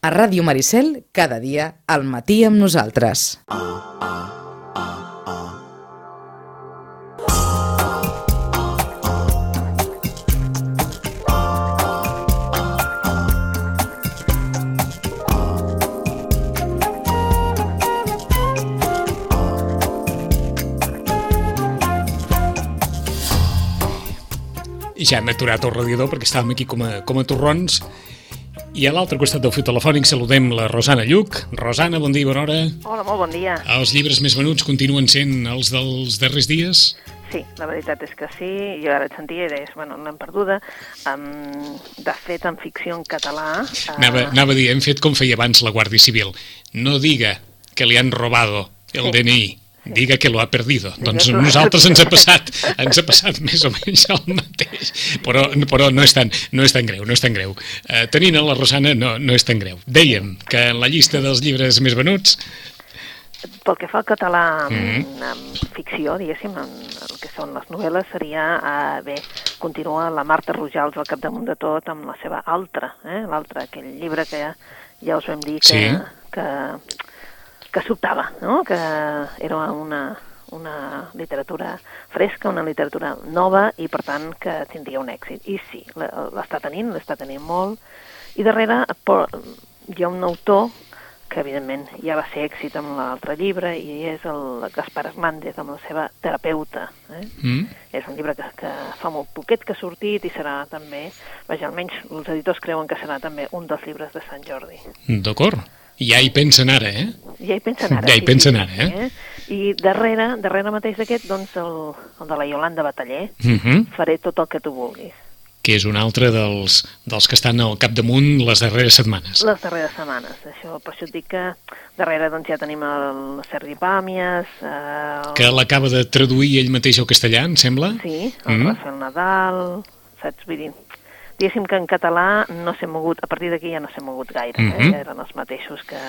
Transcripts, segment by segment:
A Ràdio Maricel, cada dia, al matí amb nosaltres. ja hem aturat el radiador perquè estàvem aquí com a, com a torrons i a l'altre costat del fil telefònic saludem la Rosana Lluc. Rosana, bon dia i bona hora. Hola, molt bon dia. Els llibres més venuts continuen sent els dels darrers dies? Sí, la veritat és que sí. Jo ara et sentia i deies, bueno, no hem perduda. Um, de fet, en ficció en català... Uh... Anava, anava a dir, hem fet com feia abans la Guàrdia Civil. No diga que li han robado el sí. DNI diga que lo ha perdido. Diga doncs a nosaltres ens ha passat, ens ha passat més o menys el mateix, però, però no, és tan, no és tan greu, no és tan greu. Uh, tenint a la Rosana no, no és tan greu. Dèiem que en la llista dels llibres més venuts pel que fa al català mm -hmm. en ficció, diguéssim, en el que són les novel·les, seria, eh, bé, continua la Marta Rojals al capdamunt de tot amb la seva altra, eh, l'altre, aquell llibre que ja, ja us vam dir que, sí. que que sobtava, no? que era una, una literatura fresca, una literatura nova i, per tant, que tindria un èxit. I sí, l'està tenint, l'està tenint molt. I darrere hi ha un autor que, evidentment, ja va ser èxit amb l'altre llibre i és el Gaspar Hernández amb la seva terapeuta. Eh? Mm. És un llibre que, que fa molt poquet que ha sortit i serà també, vaja, almenys els editors creuen que serà també un dels llibres de Sant Jordi. D'acord. Ja hi pensen ara, eh? Ja hi pensen ara. Ja hi pensen sí, ara, eh? eh? I darrere, darrere mateix d'aquest, doncs, el, el de la Iolanda Bataller, uh mhm. -huh. faré tot el que tu vulguis. Que és un altre dels, dels que estan al capdamunt les darreres setmanes. Les darreres setmanes. Això, per això et dic que darrere doncs, ja tenim el Sergi Pàmies... El... Que l'acaba de traduir ell mateix al castellà, em sembla? Sí, el mm. Rafael Nadal, saps? Vull dir, diguéssim que en català no s'ha mogut, a partir d'aquí ja no s'ha mogut gaire, mm -hmm. eh? Mhm. eren els mateixos que,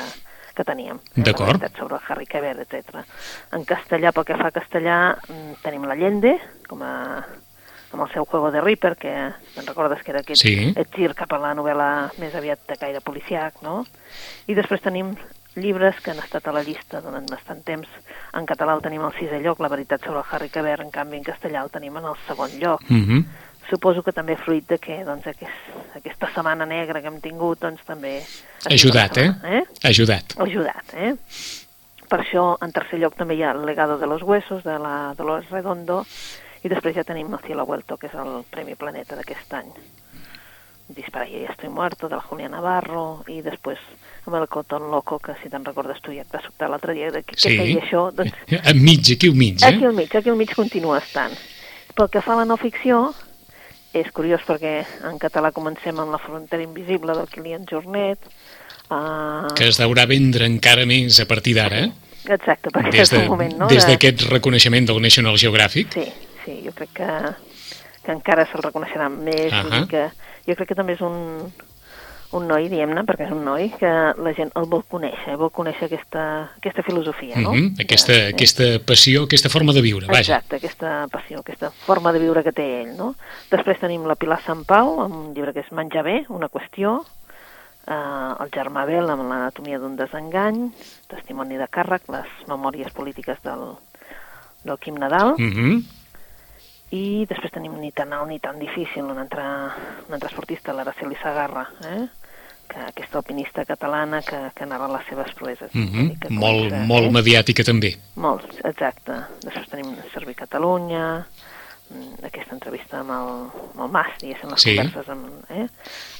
que teníem. D'acord. Sobre el Harry Quever, etc. En castellà, pel que fa a castellà, mm, tenim la Llengde, com a amb el seu Juego de Ripper, que te'n recordes que era aquest sí. gir cap a la novel·la més aviat de caire policiac, no? I després tenim llibres que han estat a la llista durant bastant temps. En català el tenim al sisè lloc, La veritat sobre el Harry Quever, en canvi en castellà el tenim en el segon lloc. Mm -hmm suposo que també fruit de que doncs, aquest, aquesta setmana negra que hem tingut doncs, també... Ha ajudat, eh? eh? Ha ajudat. Ha ajudat, eh? Per això, en tercer lloc, també hi ha el Legado de los Huesos, de la Dolores Redondo, i després ja tenim el Cielo Vuelto, que és el Premi Planeta d'aquest any. Dispara y estoy muerto, de la Julia Navarro, i després amb el Cotton Loco, que si te'n recordes tu ja et va sobtar l'altre dia de que, sí. feia això. Doncs... Enmig, aquí al mig, eh? Aquí al mig, aquí al mig continua estant. Pel que fa a la no ficció, és curiós perquè en català comencem amb La frontera invisible del Kilian Jornet. Uh... Que es deurà vendre encara més a partir d'ara, eh? Exacte, perquè des de, és un moment, no? Des d'aquest reconeixement del National Geographic. Sí, sí, jo crec que, que encara se'l reconeixerà més. Uh -huh. que jo crec que també és un, un noi, diem-ne, perquè és un noi, que la gent el vol conèixer, vol conèixer aquesta, aquesta filosofia, no? Mm -hmm. aquesta, ja, aquesta passió, aquesta forma de viure, vaja. Exacte, aquesta passió, aquesta forma de viure que té ell, no? Després tenim la Pilar Sant Pau, amb un llibre que és Menjar bé, una qüestió, eh, el Germà Bel, amb l'anatomia d'un desengany, testimoni de càrrec, les memòries polítiques del, del Quim Nadal, mm -hmm i després tenim ni tan alt ni tan difícil un altre, un altre esportista, l'Araceli Sagarra, eh? Que aquesta alpinista catalana que, que narra les seves proeses. Mm -hmm. molt, comença, molt eh? mediàtica també. Molt, exacte. Després tenim Servir Catalunya, mm, aquesta entrevista amb el, amb el Mas, diguéssim, les sí. converses amb eh?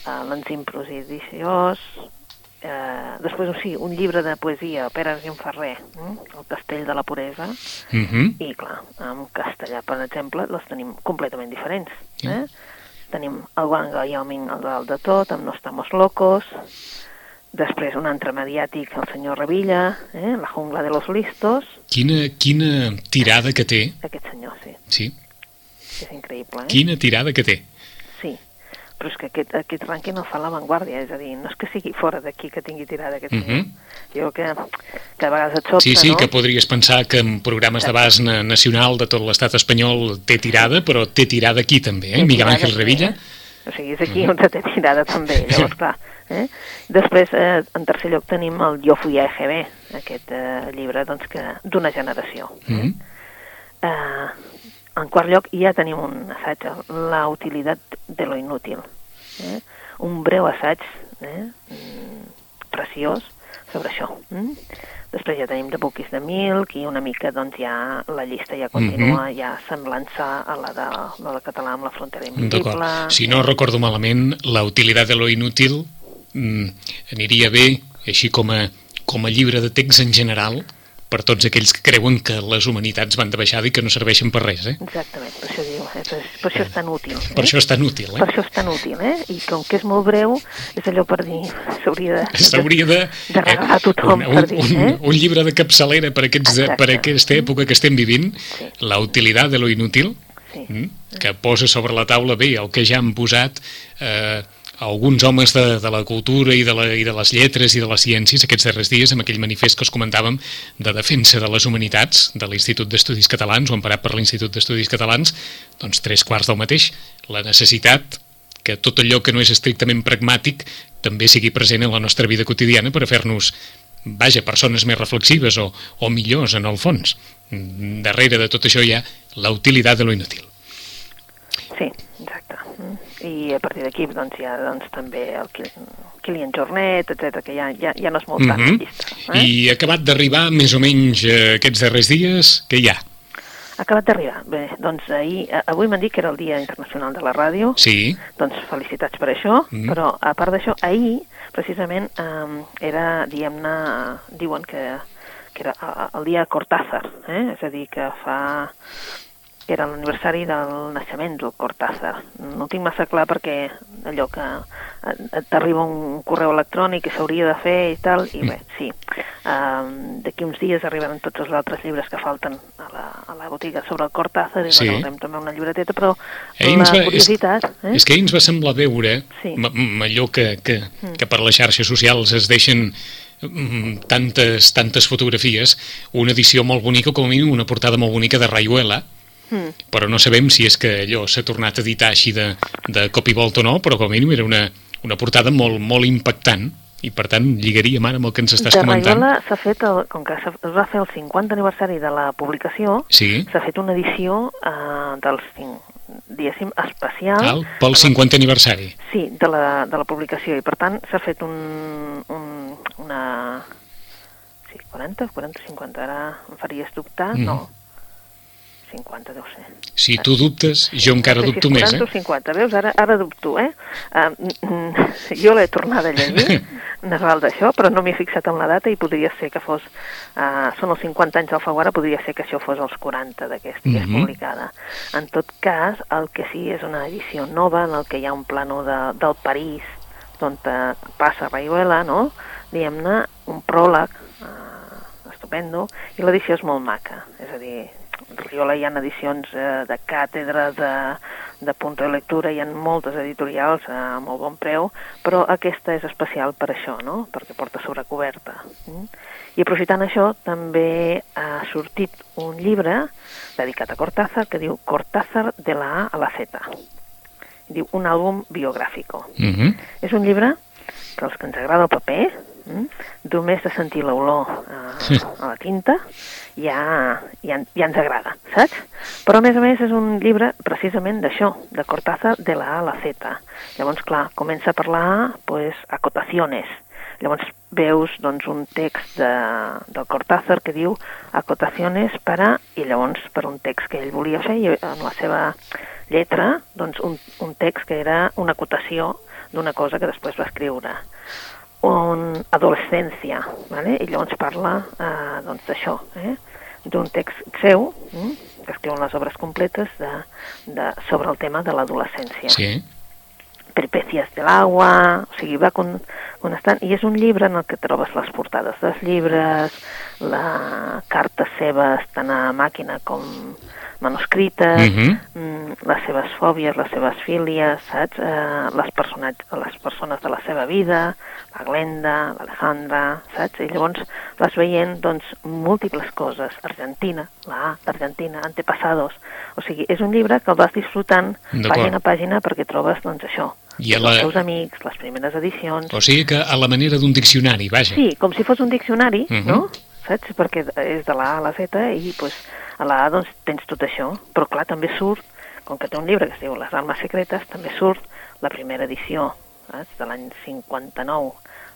Uh, l'Enzim Prosidiciós, eh, després, o sigui, un llibre de poesia, Pere Argent Ferrer, eh? El castell de la puresa, uh mhm. -huh. i clar, en castellà, per exemple, les tenim completament diferents. Eh? Uh -huh. Tenim el Wang Wyoming al dalt de tot, amb No estamos locos, després un altre mediàtic, el senyor Revilla, eh? La jungla de los listos. Quina, quina tirada que té. Aquest senyor, sí. Sí. És increïble, eh? Quina tirada que té però és que aquest, aquest rànquing el fa l'avantguàrdia, és a dir, no és que sigui fora d'aquí que tingui tirada aquest uh -huh. Jo que, que a vegades et sobta, Sí, sí, no? que podries pensar que en programes de base nacional de tot l'estat espanyol té tirada, però té tirada aquí també, eh? Miguel Àngel Revilla. Eh? O sigui, és aquí uh -huh. on té tirada també. Llavors, clar, Eh? Després, eh, en tercer lloc, tenim el Jo fui a EGB, aquest eh, llibre doncs, que d'una generació. Mm -hmm. Eh, en quart lloc, ja tenim un assaig, La utilitat de lo inútil. Eh? Un breu assaig eh? Mm, preciós sobre això. Mm? Després ja tenim The Book is the Milk i una mica doncs ja la llista ja continua, Mhm. ja semblant-se a la de, la de català amb la frontera invisible. Si no recordo malament, la utilitat de lo inútil mm, aniria bé, així com a, com a llibre de text en general, per tots aquells que creuen que les humanitats van de baixada i que no serveixen per res, eh? Exactament, per això diu, eh? per, per això és tan útil. Eh? Per això és tan útil, Per eh? això és tan útil, eh? I com que és molt breu, és allò per dir, s'hauria de... S'hauria de... de regalar a tothom, un, per dir, un, eh? un llibre de capçalera per, aquests, Exacte. per aquesta època que estem vivint, Sí. la utilitat de lo inútil, Sí. mm, que posa sobre la taula bé el que ja han posat eh, alguns homes de, de la cultura i de, la, i de les lletres i de les ciències aquests darrers dies amb aquell manifest que us comentàvem de defensa de les humanitats de l'Institut d'Estudis Catalans o emparat per l'Institut d'Estudis Catalans doncs tres quarts del mateix la necessitat que tot allò que no és estrictament pragmàtic també sigui present en la nostra vida quotidiana per a fer-nos vaja, persones més reflexives o, o millors en el fons. Darrere de tot això hi ha la utilitat de lo inútil. Sí, exacte. Mm. I a partir d'aquí doncs, hi ha doncs, també el Kil- Kilian Jornet, etc que ja, ja, ja no és molt tant Mhm. la llista. Eh? I acabat d'arribar més o menys eh, aquests darrers dies, què hi ha? Acabat d'arribar. Bé, doncs ahir, avui m'han dit que era el Dia Internacional de la Ràdio, Sí, doncs felicitats per això, Mhm. però a part d'això, ahir, precisament, eh, era, diguem-ne, diuen que, que era el dia Cortázar, eh? és a dir, que fa que era l'aniversari del naixement del Cortázar. No tinc massa clar perquè allò que eh, t'arriba un correu electrònic que s'hauria de fer i tal, i bé, sí. Um, D'aquí uns dies arribaran tots els altres llibres que falten a la, a la botiga sobre el Cortázar i Sí. bueno, també una llibreteta, però Ahir la ens va- és- curiositat... eh? és que ens va semblar veure Sí. allò que, que, que per les xarxes socials es deixen mm, tantes, tantes fotografies, una edició molt bonica, com a mínim una portada molt bonica de Rayuela, Mm. però no sabem si és que allò s'ha tornat a editar així de, de cop i volta o no, però com a mínim era una, una portada molt, molt impactant i per tant lligaríem ara amb el que ens estàs de comentant. Rayola s'ha fet, el, com que es va fer el 50 aniversari de la publicació, Sí, s'ha fet una edició eh, dels, diguéssim, especial. Cal, pel 50 aniversari. Sí, de la, de la publicació, i per tant s'ha fet un, un, una... Sí, 40, 40, 50, ara em faries dubtar, Mhm. no. 50 deu ser. Si tu dubtes, jo encara dubto si és més, 40 eh? o 50, veus? Ara, ara dubto, eh? Uh, jo l'he tornada a llegir, Nadal d'això, però no m'he fixat en la data i podria ser que fos... Uh, són els 50 anys d'Alfaguara, podria ser que això fos els 40 de que estigués Mhm. publicada. En tot cas, el que sí és una edició nova en el que hi ha un plano de, del París eh, passa Rayuela, no? Diguem-ne, un pròleg uh, estupendo, i l'edició és molt maca, és a dir, Riola hi ha edicions eh, de càtedra, de, de punto de lectura, hi ha moltes editorials eh, a molt bon preu, però aquesta és especial per això, no? perquè porta sobrecoberta. Mm? I aprofitant això, també ha sortit un llibre dedicat a Cortázar que diu Cortázar de la A a la Z. Diu un àlbum biogràfico. Uh -huh. És un llibre que els que ens agrada el paper, mm, només de sentir l'olor eh, a la tinta, ja, ja, ja ens agrada, saps? Però a més a més és un llibre precisament d'això, de Cortázar de la A a la Z. Llavors, clar, comença per la A, pues, acotaciones. Llavors veus doncs, un text de, del Cortázar que diu acotaciones para, i llavors per un text que ell volia fer, i en la seva lletra, doncs un, un text que era una acotació d'una cosa que després va escriure un adolescència, ¿vale? i llavors parla eh, doncs d'això, eh? d'un text seu, mm? que escriu les obres completes de, de, sobre el tema de l'adolescència. Sí. Peripècies de l'agua, o sigui, va con, constant, i és un llibre en el que trobes les portades dels llibres, la cartes seves tant a màquina com manuscrites, Mhm. mm, les seves fòbies, les seves fílies, saps? Eh, les, les persones de la seva vida, la Glenda, l'Alejandra, saps? I llavors vas veient, doncs, múltiples coses. Argentina, la A d'Argentina, antepassados. O sigui, és un llibre que el vas disfrutant pàgina a pàgina perquè trobes, doncs, això. I a els la... seus amics, les primeres edicions... O sigui que a la manera d'un diccionari, vaja. Sí, com si fos un diccionari, Mhm. no? Saps? Perquè és de la A a la Z i pues, a la A doncs, tens tot això. Però clar, també surt, com que té un llibre que es diu Les armes secretes, també surt la primera edició saps? de l'any 59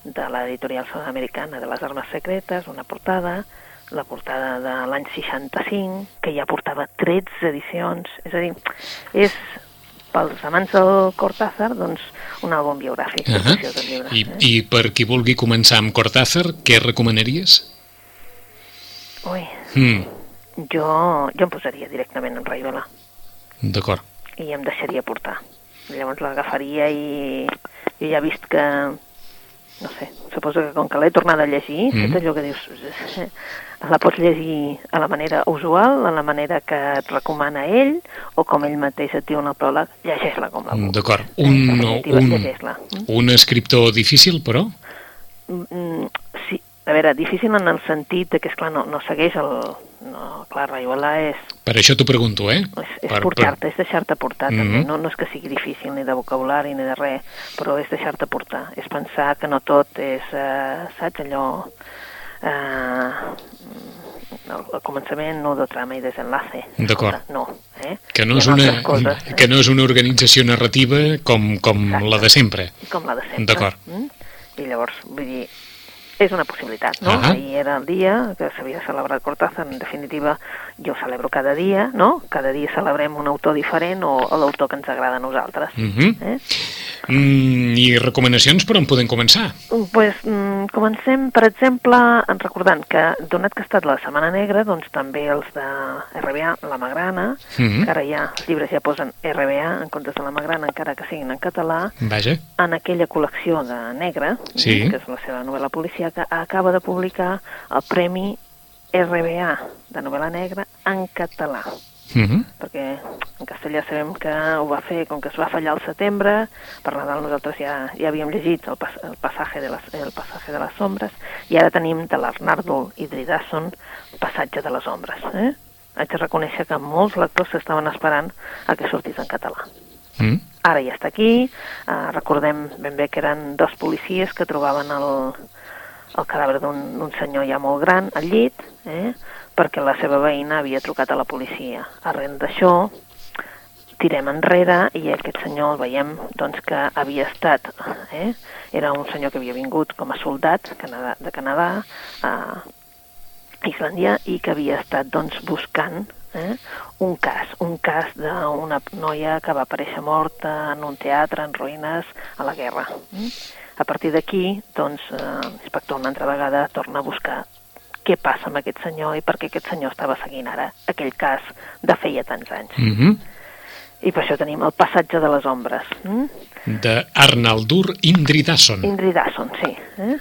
de l'editorial sud-americana de les armes secretes, una portada, la portada de l'any 65, que ja portava 13 edicions. És a dir, és pels amants del Cortázar, doncs, un àlbum biogràfic. Uh uh -huh. llibre. I, eh? I per qui vulgui començar amb Cortázar, què recomanaries? Ui, Mm, jo, jo em posaria directament en Rayola D'acord. i em deixaria portar. Llavors l'agafaria i jo ja he vist que, no sé, suposo que com que l'he tornat a llegir, mm. saps allò que dius, la pots llegir a la manera usual, a la manera que et recomana ell, o com ell mateix et diu en el pròleg, llegeix-la com la vulguis. D'acord. Eh, Un, un, un escriptor difícil, però? Mm, a veure, difícil en el sentit de que, esclar, no, no segueix el... No, clar, Rayola és, Per això t'ho pregunto, eh? És, és Per- portar-te, és deixar-te portar, mm Mhm. també. No, no és que sigui difícil ni de vocabulari ni de res, però és deixar-te portar. És pensar que no tot és, eh, saps, allò... Eh, al, al començament, nudo, trama i desenlace. D'acord. No, eh? Que no, és una, coses, eh? que no és una organització narrativa com, com Exacte. la de sempre. com la de sempre. D'acord. Mm? I llavors, vull dir, és una possibilitat, no? Ah. Ahir era el dia que s'havia celebrat Cortázar, en definitiva, jo celebro cada dia, no? Cada dia celebrem un autor diferent o, o l'autor que ens agrada a nosaltres. Mhm. eh? Mm, I recomanacions per on podem començar? pues, mm, comencem, per exemple, en recordant que, donat que ha estat la Setmana Negra, doncs també els de RBA, la Magrana, Mhm. que ara ja els llibres ja posen RBA en comptes de la Magrana, encara que siguin en català, Vaja. en aquella col·lecció de Negra, Sí. que és la seva novel·la policíaca, acaba de publicar el Premi RBA de novel·la negra en català Mhm. perquè en castellà sabem que ho va fer, com que es va fallar al setembre, per Nadal nosaltres ja, ja havíem llegit el, pas, el, passatge de les, el passatge de les ombres, i ara tenim de l'Arnardo i Dridasson Passatge de les ombres. Eh? Haig de reconèixer que molts lectors s'estaven esperant a que sortís en català. Mm. Ara ja està aquí, eh, recordem ben bé que eren dos policies que trobaven el, el cadàver d'un senyor ja molt gran al llit, eh? perquè la seva veïna havia trucat a la policia. Arrel d'això, tirem enrere i aquest senyor el veiem doncs, que havia estat, eh? era un senyor que havia vingut com a soldat Canadà, de Canadà a Islàndia i que havia estat doncs, buscant eh? un cas, un cas d'una noia que va aparèixer morta en un teatre en ruïnes a la guerra. Mm? A partir d'aquí, doncs, eh, l'inspector una altra vegada torna a buscar què passa amb aquest senyor i per què aquest senyor estava seguint ara aquell cas de feia tants anys. Mhm. I per això tenim el passatge de les ombres. Mm? De Arnaldur Indridasson. Indridasson, sí. Eh?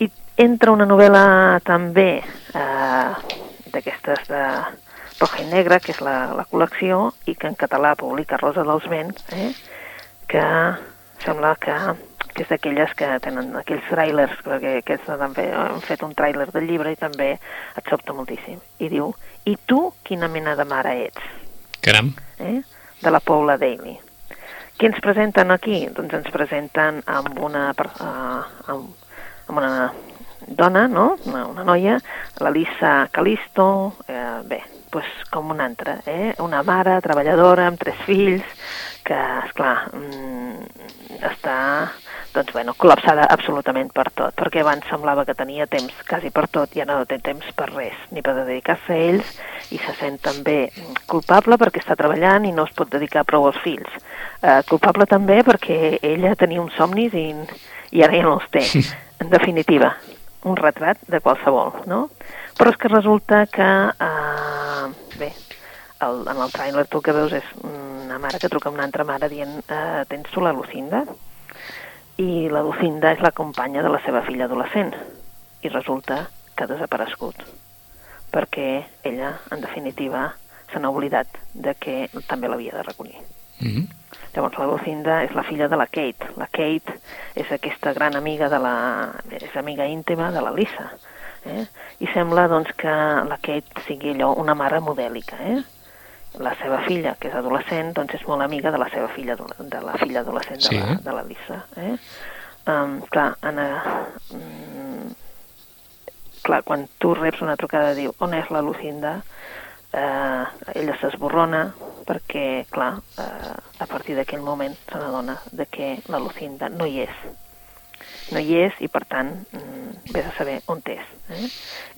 I entra una novel·la també eh, d'aquestes de Roja i Negra, que és la, la col·lecció, i que en català publica Rosa dels Vents, eh? que sembla que, que és d'aquelles que tenen aquells trailers, perquè aquests han, fet, han fet un tràiler del llibre i també et sobta moltíssim. I diu, i tu quina mena de mare ets? Caram. eh? de la Paula Daly. Què ens presenten aquí? Doncs ens presenten amb una, eh, amb, amb una dona, no? una, una noia, la Lisa Calisto, eh, bé, pues com una altra, eh? una mare treballadora amb tres fills, que, esclar, mm, està doncs, bueno, col·lapsada absolutament per tot, perquè abans semblava que tenia temps quasi per tot i ara no té temps per res, ni per dedicar-se a ells, i se sent també culpable perquè està treballant i no es pot dedicar prou als fills. Eh, culpable també perquè ella tenia uns somnis i, i ara ja no els té. En definitiva, un retrat de qualsevol, no? Però és que resulta que, eh, bé, el, en el tràiler tu que veus és una mare que truca a una altra mare dient eh, tens tu la Lucinda? I la Lucinda és la companya de la seva filla adolescent i resulta que ha desaparegut perquè ella, en definitiva, se n'ha oblidat de que també l'havia de recollir. Mhm. Llavors la Lucinda és la filla de la Kate. La Kate és aquesta gran amiga de la... és amiga íntima de la Lisa. Eh? I sembla doncs que la Kate sigui allò una mare modèlica. Eh? La seva filla, que és adolescent, doncs és molt amiga de la seva filla, de la filla adolescent Sí. de la- de la Lisa. Eh? Um, clar, Anna, mm, clar, quan tu reps una trucada diu on és la Lucinda, eh, ella s'esborrona perquè, clar, eh, a partir d'aquell moment se n'adona de que la Lucinda no hi és. No hi és i, per tant, mm, vés a saber on és. Eh?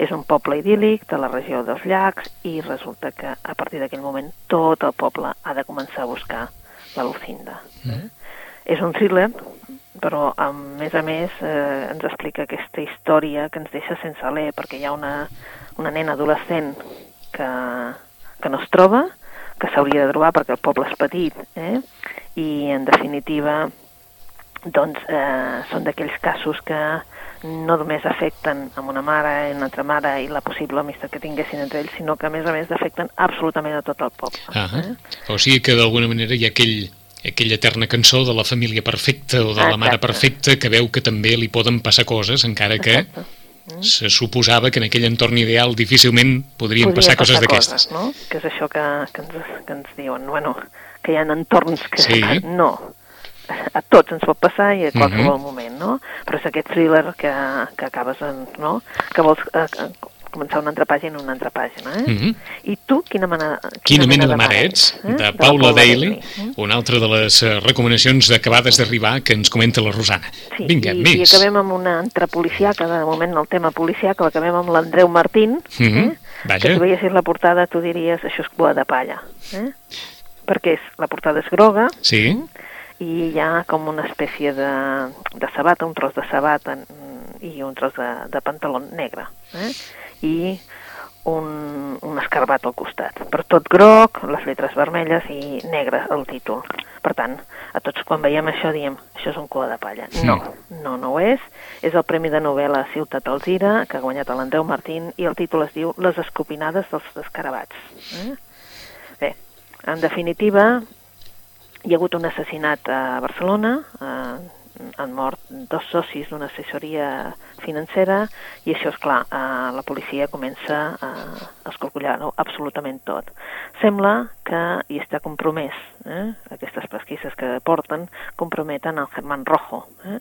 És un poble idíl·lic de la regió dels llacs i resulta que a partir d'aquell moment tot el poble ha de començar a buscar la Lucinda. Eh? És un thriller, però a més a més eh, ens explica aquesta història que ens deixa sense alè, perquè hi ha una, una nena adolescent que, que no es troba, que s'hauria de trobar perquè el poble és petit, eh? i en definitiva doncs eh, són d'aquells casos que no només afecten amb una mare i una altra mare i la possible amistat que tinguessin entre ells, sinó que a més a més afecten absolutament a tot el poble. Ah, eh? O sigui que d'alguna manera hi ha aquell, aquella eterna cançó de la família perfecta o de la mare Exacte. perfecta que veu que també li poden passar coses, encara que Exacte. se suposava que en aquell entorn ideal difícilment podrien Podria passar coses passar d'aquestes. no? Que és això que, que, ens, que ens diuen, bueno, que hi ha entorns que Sí. no, a tots ens pot passar i a qualsevol Mhm. moment, no? Però és aquest thriller que, que acabes en, no? Que vols eh, eh, començar una altra pàgina una altra pàgina, eh? Mhm. I tu, quina mena, Quina mena de mare ets? eh? De la Paula Daly, eh? una altra de les eh, recomanacions acabades d'arribar que ens comenta la Rosana. Sí, Vinga, i, més. i acabem amb una entrepoliciaca, de moment el tema policiaca, l'acabem amb l'Andreu Martín, Mhm, eh? vaja. que si veiessis la portada tu diries això és cua de palla, eh? perquè és, la portada és groga Sí, i hi ha com una espècie de, de sabata, un tros de sabata i un tros de, de pantaló negre, eh? i un, un escarbat al costat. Per tot groc, les lletres vermelles i negre el títol. Per tant, a tots quan veiem això diem, això és un cua de palla. No, no, no ho és. És el Premi de Novel·la Ciutat Alzira, que ha guanyat l'Andreu Martín, i el títol es diu Les escopinades dels escarabats. Eh? Bé, en definitiva, hi ha hagut un assassinat a Barcelona, eh, han mort dos socis d'una assessoria financera i això, és clar, eh, la policia comença a escorcollar-ho absolutament tot. Sembla que hi està compromès, eh? aquestes pesquises que porten comprometen el Germán Rojo, eh?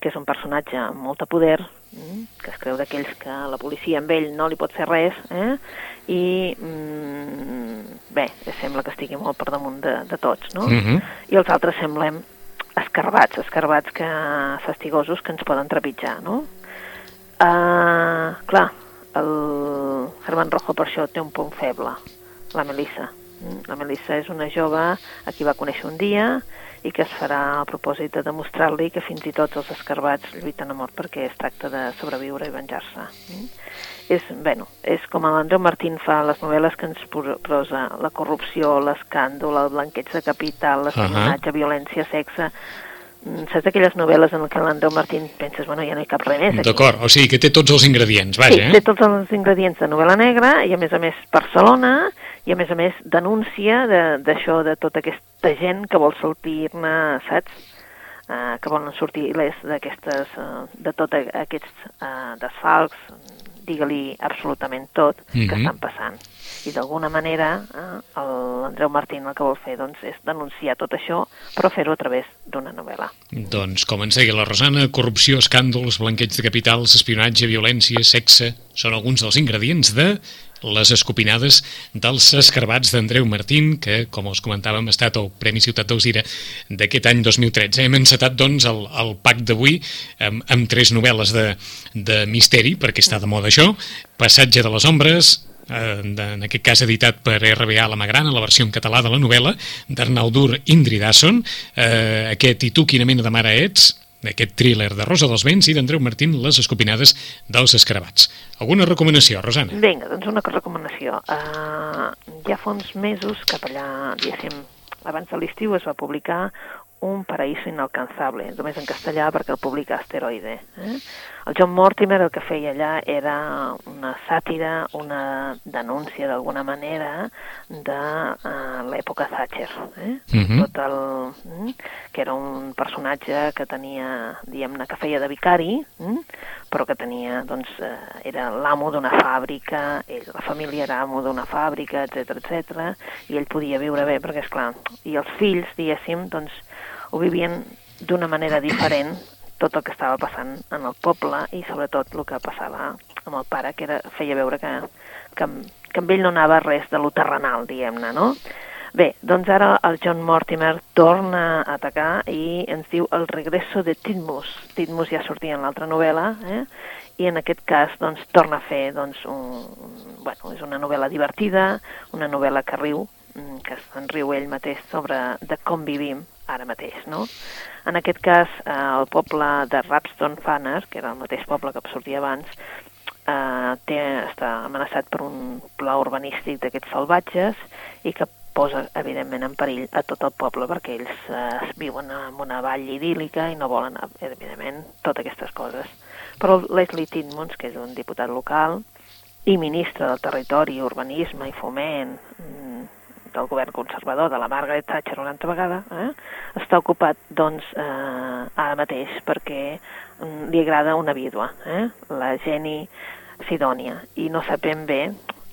que és un personatge amb molt de poder, mm, que es creu d'aquells que la policia amb ell no li pot fer res, eh? i mm, bé, sembla que estigui molt per damunt de, de tots, no? Mhm. I els altres semblem escarbats, escarbats que, fastigosos que ens poden trepitjar, no? Uh, clar, el Germán Rojo per això té un punt feble, la Melissa. La Melissa és una jove a qui va conèixer un dia i que es farà a propòsit de demostrar-li que fins i tot els escarbats lluiten a mort perquè es tracta de sobreviure i venjar-se. Mm? És, bueno, és com l'Andreu Martín fa les novel·les que ens pro- prosa la corrupció, l'escàndol, el blanqueig de capital, l'espionatge, violència, sexe... Mm, Saps aquelles novel·les en què l'Andreu Martín penses, bueno, ja no hi cap res més. D'acord, o sigui que té tots els ingredients, Sí, vaja, té eh? tots els ingredients de novel·la negra i a més a més Barcelona i a més a més denúncia de- d'això de, tota aquesta gent que vol sortir-ne, saps? Uh, que volen sortir il·lès d'aquestes, uh, de tots aquests uh, desfalcs, digue-li absolutament tot que Mhm. estan passant. I d'alguna manera eh, l'Andreu Martín el que vol fer doncs, és denunciar tot això, però fer-ho a través d'una novel·la. Doncs, com ens deia la Rosana, corrupció, escàndols, blanqueig de capitals, espionatge, violència, sexe, són alguns dels ingredients de les escopinades dels escarbats d'Andreu Martín, que, com us comentàvem, ha estat el Premi Ciutat d'Ausira d'aquest any 2013. Hem encetat, doncs, el, el pack d'avui amb, amb tres novel·les de, de misteri, perquè està de moda això, Passatge de les ombres, eh, en aquest cas editat per RBA La Magrana, la versió en català de la novel·la, d'Arnau Dur Indridasson, eh, aquest I tu quina mena de mare ets, d'aquest thriller de Rosa dels Vents i d'Andreu Martín, Les escopinades dels escarabats. Alguna recomanació, Rosana? Vinga, doncs una recomanació. Uh, ja fa uns mesos, cap allà, diguéssim, abans de l'estiu es va publicar Un paraíso inalcanzable, només en castellà perquè el publica Asteroide. Eh? El John Mortimer el que feia allà era una sàtira, una denúncia d'alguna manera de uh, l'època Thatcher. Eh? Mhm. Tot el, mm, que era un personatge que tenia, diguem-ne, que feia de vicari, mm? Però que tenia, doncs, eh, era l'amo d'una fàbrica, ell, la família era amo d'una fàbrica, etc etc i ell podia viure bé, perquè, és clar, i els fills, diguéssim, doncs, ho vivien d'una manera diferent tot el que estava passant en el poble i sobretot el que passava amb el pare, que era, feia veure que, que, que amb ell no anava res de lo terrenal, diguem-ne, no? Bé, doncs ara el John Mortimer torna a atacar i ens diu el regreso de Titmus. Titmus ja sortia en l'altra novel·la, eh? i en aquest cas doncs, torna a fer doncs, un, bueno, és una novel·la divertida, una novel·la que riu, mm, que se'n riu ell mateix sobre de com vivim ara mateix, no? En aquest cas, eh, el poble de Rapston Fanner, que era el mateix poble que sortia abans, eh, té, està amenaçat per un pla urbanístic d'aquests salvatges i que posa, evidentment, en perill a tot el poble, perquè ells eh, viuen en una vall idíl·lica i no volen, evidentment, totes aquestes coses. Però Leslie Tidmons, que és un diputat local i ministre del Territori, Urbanisme i Foment mm, del govern conservador de la Margaret Thatcher una altra vegada, eh, està ocupat, doncs, eh, ara mateix perquè mm, li agrada una vídua, eh, la Jenny Sidònia, i no sabem bé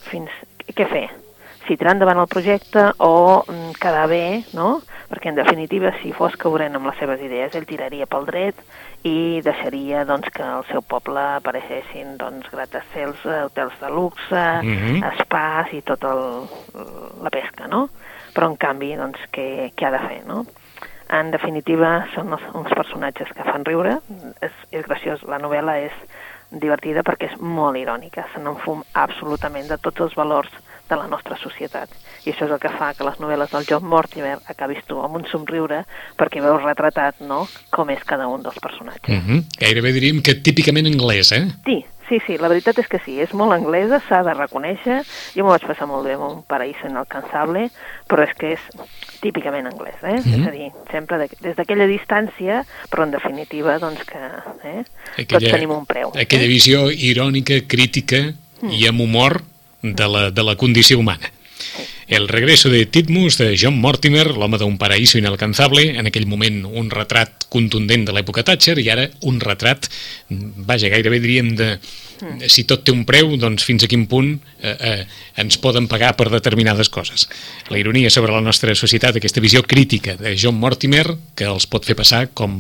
fins què fer si tirar endavant el projecte o mm, quedar bé, no? Perquè, en definitiva, si fos coherent amb les seves idees, ell tiraria pel dret i deixaria doncs, que al seu poble apareixessin doncs, gratacels, eh, hotels de luxe, mm -hmm. espais i tota la pesca, no? Però, en canvi, doncs, què, què ha de fer, no? En definitiva, són uns, uns personatges que fan riure, és, és graciós, la novel·la és divertida perquè és molt irònica, se n'enfum absolutament de tots els valors de la nostra societat. I això és el que fa que les novel·les del John Mortimer acabis tu amb un somriure perquè veus retratat no, com és cada un dels personatges. Mm -hmm. Gairebé diríem que típicament anglès, eh? Sí, sí, sí, la veritat és que sí, és molt anglesa, s'ha de reconèixer. Jo m'ho vaig passar molt bé amb un paraíso inalcançable, però és que és típicament anglès, eh? Mm -hmm. És a dir, sempre de, des d'aquella distància, però en definitiva, doncs que eh? aquella, tots tenim un preu. Aquella eh? visió irònica, crítica mm. i amb humor de la, de la condició humana. El regreso de Titmus, de John Mortimer, l'home d'un paraíso inalcanzable, en aquell moment un retrat contundent de l'època Thatcher i ara un retrat, vaja, gairebé diríem de, Mm. Si tot té un preu, doncs fins a quin punt eh, eh, ens poden pagar per determinades coses. La ironia sobre la nostra societat, aquesta visió crítica de John Mortimer, que els pot fer passar, com,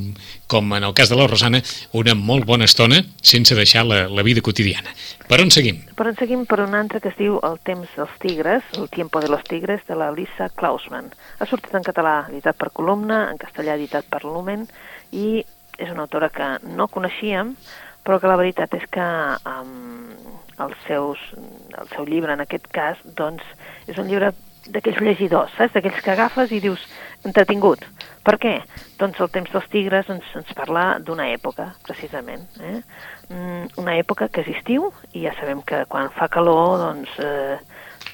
com en el cas de la Rosana, una molt bona estona sense deixar la, la vida quotidiana. Per on seguim? Per on seguim per un altre que es diu El temps dels tigres, El tiempo de los tigres, de la Lisa Klausman. Ha sortit en català, editat per columna, en castellà editat per Lumen, i és una autora que no coneixíem, però que la veritat és que um, els seus, el seu llibre, en aquest cas, doncs, és un llibre d'aquells llegidors, saps? D'aquells que agafes i dius, entretingut. Per què? Doncs el temps dels tigres ens, ens parla d'una època, precisament. Eh? Mm, una època que és estiu i ja sabem que quan fa calor, doncs, eh,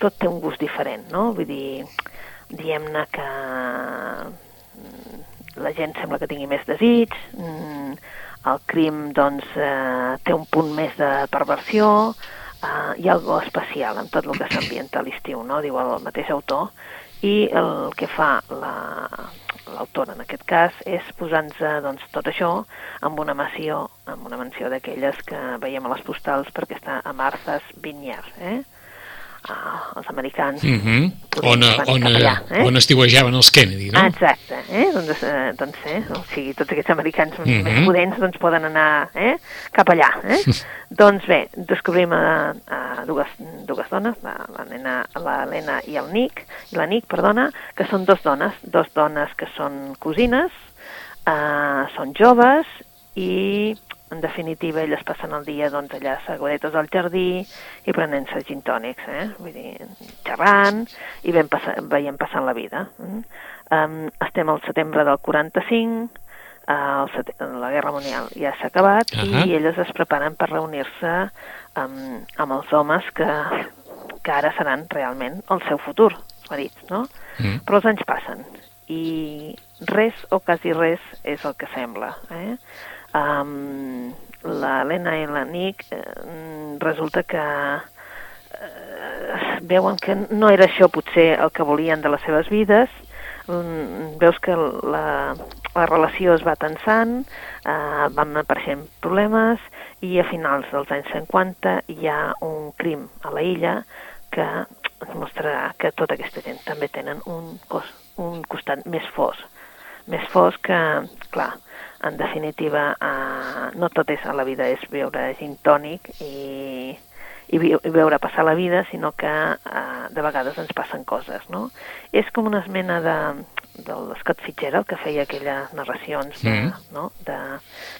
tot té un gust diferent, no? Vull dir, diem-ne que mm, la gent sembla que tingui més desig, mm, el crim doncs, eh, té un punt més de perversió, eh, hi ha alguna especial en tot el que s'ambienta a l'estiu, no? diu el mateix autor, i el que fa l'autora la, en aquest cas és posar-nos doncs, tot això amb una menció, amb una menció d'aquelles que veiem a les postals perquè està a Martha's Vineyard, eh? Uh, els americans mm -hmm. on, on, allà, eh? on estiuejaven els Kennedy, no? Exacte, eh? doncs, eh, doncs eh? o sigui, tots aquests americans mm -hmm. més potents doncs, poden anar eh? cap allà. Eh? doncs bé, descobrim a, a dues, dues dones, l'Helena i el Nick, i la Nick, perdona, que són dos dones, dos dones que són cosines, eh, són joves i en definitiva, elles passen el dia doncs, allà asseguretes al jardí i prenent-se gin tònics, eh? Vull dir, xerrant i ben passa, veient passant la vida. Mm? Um, estem al setembre del 45, uh, el la Guerra Mundial ja s'ha acabat uh -huh. i elles es preparen per reunir-se um, amb els homes que, que ara seran realment el seu futur, marits, no? Mm. Però els anys passen i res o quasi res és el que sembla. Eh? Um, L'Helena i la Nick eh, resulta que eh, veuen que no era això potser el que volien de les seves vides, mm, veus que la, la relació es va tensant, eh, van apareixent problemes i a finals dels anys 50 hi ha un crim a la illa que mostrarà que tota aquesta gent també tenen un, cos, un costat més fosc. Més fosc que, clar, en definitiva, eh, no tot és a la vida és veure gin tònic i, i, i veure passar la vida, sinó que eh, de vegades ens passen coses, no? És com una esmena de, del Scott Fitzgerald, que feia aquelles narracions de, Mm. no? de,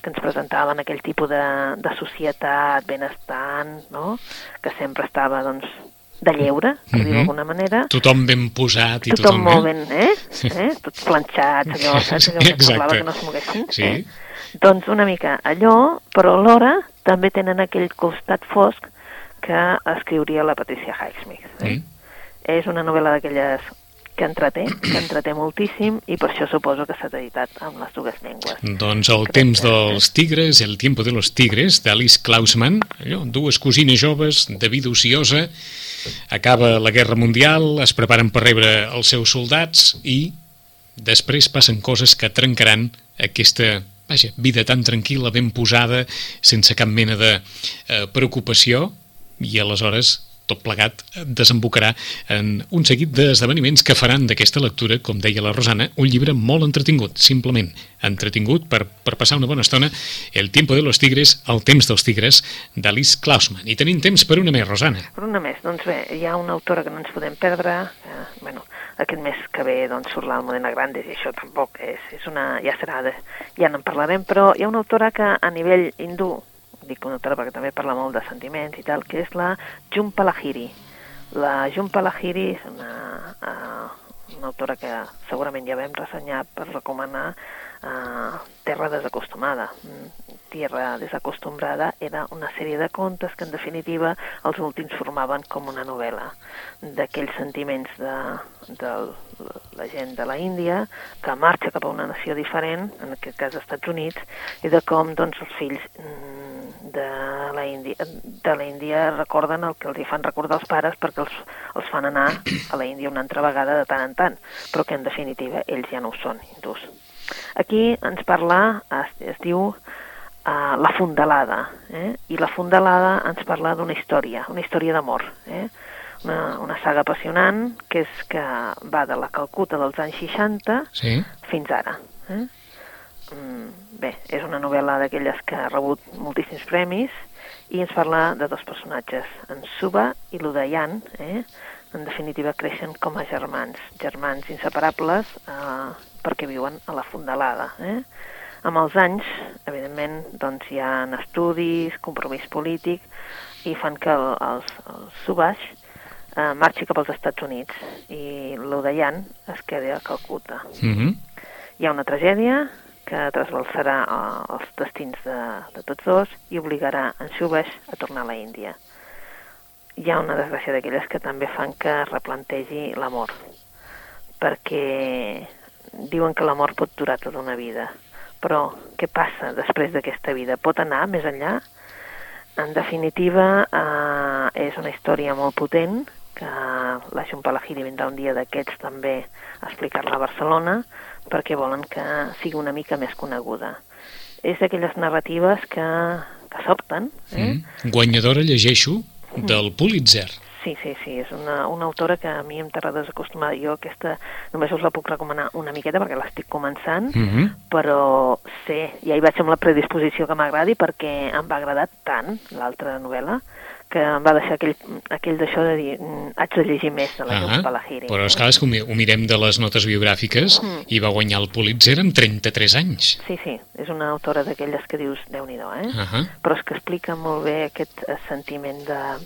que ens presentaven aquell tipus de, de societat benestant, no? que sempre estava doncs, de lleure, per dir-ho Mhm. d'alguna manera, Tothom ben posat i tothom tothom... molt ben, eh? eh? Tots planxats, allò, saps? Allò que parlava que no es moguessin. Sí. Eh? Doncs una mica allò, però alhora també tenen aquell costat fosc que escriuria la Patricia Highsmith. Eh? Mm. És una novel·la d'aquelles que entreté, que entreté moltíssim i per això suposo que s'ha editat amb les dues llengües. Doncs el temps dels tigres, el tiempo de los tigres, d'Alice Klausman, allò, dues cosines joves de vida ociosa, acaba la Guerra Mundial, es preparen per rebre els seus soldats i després passen coses que trencaran aquesta vaja, vida tan tranquil·la, ben posada, sense cap mena de eh, preocupació, i aleshores tot plegat desembocarà en un seguit d'esdeveniments que faran d'aquesta lectura, com deia la Rosana, un llibre molt entretingut, simplement entretingut per, per passar una bona estona, El tiempo de los tigres, El temps dels tigres, d'Alice Klausman. I tenim temps per una més, Rosana. Per una més, doncs bé, hi ha una autora que no ens podem perdre, eh, bueno, aquest mes que ve doncs, surt l'Almudena Grandes i això tampoc és, és una... ja serà, de, ja n'en parlarem, però hi ha una autora que a nivell hindú, dic una autora perquè també parla molt de sentiments i tal, que és la Jhumpa Lahiri. La Jhumpa Lahiri és una, uh, una autora que segurament ja vam ressenyar per recomanar uh, Terra desacostumada. Mm, Tierra desacostumbrada era una sèrie de contes que en definitiva els últims formaven com una novel·la d'aquells sentiments de, de la gent de la Índia que marxa cap a una nació diferent, en aquest cas Estats Units, i de com doncs, els fills mm, de la Índia, de la Índia recorden el que els hi fan recordar els pares perquè els, els fan anar a la Índia una altra vegada de tant en tant, però que en definitiva ells ja no ho són, hindús. Aquí ens parla, es, es diu uh, La Fondalada, eh? i La Fondalada ens parla d'una història, una història d'amor, eh? una, una saga apassionant que és que va de la Calcuta dels anys 60 Sí? fins ara. Eh? Mm, bé, és una novel·la d'aquelles que ha rebut moltíssims premis i ens parla de dos personatges, en Suba i l'Udayan, eh? en definitiva creixen com a germans, germans inseparables eh, perquè viuen a la fondalada. Eh? Amb els anys, evidentment, doncs hi ha estudis, compromís polític, i fan que el, els, el Subaix eh, marxi cap als Estats Units i l'Udayan es quedi a Calcuta. Mm -hmm. Hi ha una tragèdia que trasbalsarà eh, els destins de, de tots dos i obligarà en Subaix a tornar a la Índia. Hi ha una desgràcia d'aquelles que també fan que replantegi l'amor, perquè diuen que l'amor pot durar tota una vida, però què passa després d'aquesta vida? Pot anar més enllà? En definitiva, eh, és una història molt potent, que la Jumpalahiri vindrà un dia d'aquests també a explicar-la a Barcelona, perquè volen que sigui una mica més coneguda. És d'aquelles narratives que, que s'opten. Eh? Mm. Guanyadora, llegeixo, del Pulitzer. Sí, sí, sí, és una, una autora que a mi em t'ha desacostumat. Jo aquesta només us la puc recomanar una miqueta perquè l'estic començant, Mm -hmm. però sé, ja hi vaig amb la predisposició que m'agradi perquè em va agradar tant l'altra novel·la que em va deixar aquell, aquell d'això de dir "Mm, haig de llegir més de la Ah, Jung Palahiri. però és clar, és que ho mi- ho mirem de les notes biogràfiques Mm. i va guanyar el Pulitzer amb 33 anys. Sí, sí, és una autora d'aquelles que dius, déu nhi eh? Uh -huh. però és que explica molt bé aquest eh, sentiment de-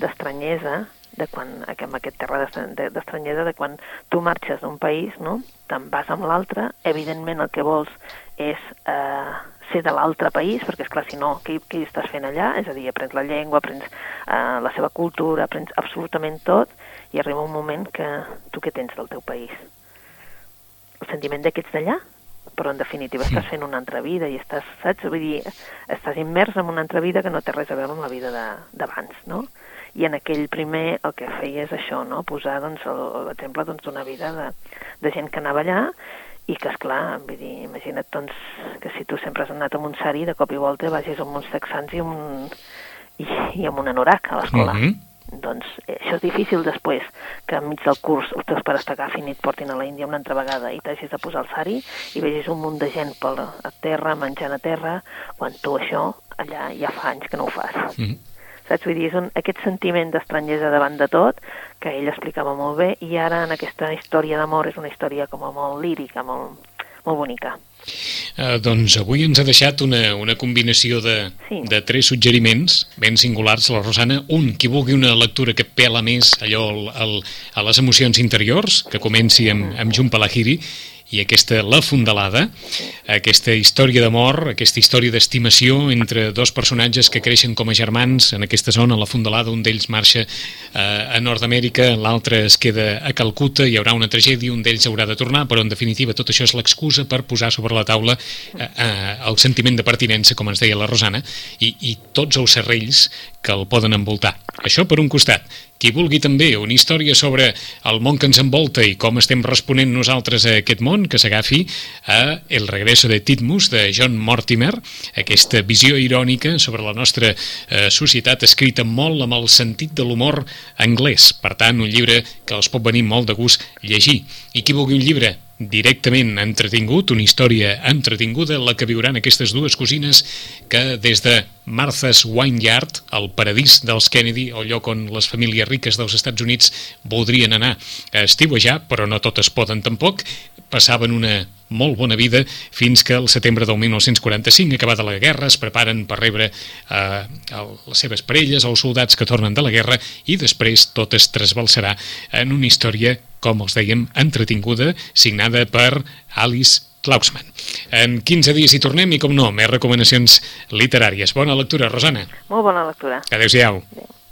d'estranyesa, de quan, amb aquest terra d'estra- de- d'estranyesa, de quan tu marxes d'un país, no? te'n vas amb l'altre, evidentment el que vols és eh, ser de l'altre país, perquè és clar, si no, què, què estàs fent allà? És a dir, aprens la llengua, aprens eh, la seva cultura, aprens absolutament tot, i arriba un moment que tu què tens del teu país? El sentiment de que ets d'allà? però en definitiva estàs fent una altra vida i estàs, saps? Vull dir, estàs immers en una altra vida que no té res a veure amb la vida d'abans, no? I en aquell primer el que feia és això, no? Posar doncs, l'exemple doncs, d'una vida de, de gent que anava allà i que, és clar, vull dir, imagina't doncs, que si tu sempre has anat un sari, de cop i volta vagis amb uns texans i, un, i, i amb un anorac a l'escola. Mhm. Doncs eh, això és difícil després, que enmig del curs els teus pares t'agafin i et portin a l'Índia una altra vegada i t'hagis de posar el sari i vegis un munt de gent pel, a terra, menjant a terra, quan tu això allà ja fa anys que no ho fas. Mhm. Saps? Vull dir, és un, aquest sentiment d'estrangesa davant de tot, que ell explicava molt bé, i ara en aquesta història d'amor és una història com a molt lírica, molt, molt bonica. Eh, doncs avui ens ha deixat una, una combinació de, Sí. de tres suggeriments ben singulars, la Rosana. Un, qui vulgui una lectura que pela més allò al, al, a les emocions interiors, que comenci amb, amb Jun Palahiri, i aquesta La Fondalada, aquesta història d'amor, aquesta història d'estimació entre dos personatges que creixen com a germans en aquesta zona, La Fondalada, un d'ells marxa eh, a Nord-Amèrica, l'altre es queda a Calcuta, hi haurà una tragèdia, un d'ells haurà de tornar, però en definitiva tot això és l'excusa per posar sobre la taula eh, eh, el sentiment de pertinença, com ens deia la Rosana, i, i tots els serrells que el poden envoltar. Això per un costat. Qui vulgui també una història sobre el món que ens envolta i com estem responent nosaltres a aquest món, que s'agafi a El regreso de Titmus, de John Mortimer, aquesta visió irònica sobre la nostra eh, societat escrita molt amb el sentit de l'humor anglès. Per tant, un llibre que els pot venir molt de gust llegir. I qui vulgui un llibre directament entretingut, una història entretinguda, la que viuran aquestes dues cosines que des de Martha's Wineyard, el paradís dels Kennedy, el lloc on les famílies riques dels Estats Units voldrien anar a estiuejar, però no totes poden tampoc, passaven una molt bona vida fins que el setembre del 1945, acabada la guerra, es preparen per rebre eh, les seves parelles, els soldats que tornen de la guerra, i després tot es trasbalsarà en una història, com els dèiem, entretinguda, signada per Alice Klausman. En 15 dies hi tornem i, com no, més recomanacions literàries. Bona lectura, Rosana. Molt bona lectura. Adéu-siau. Adéu.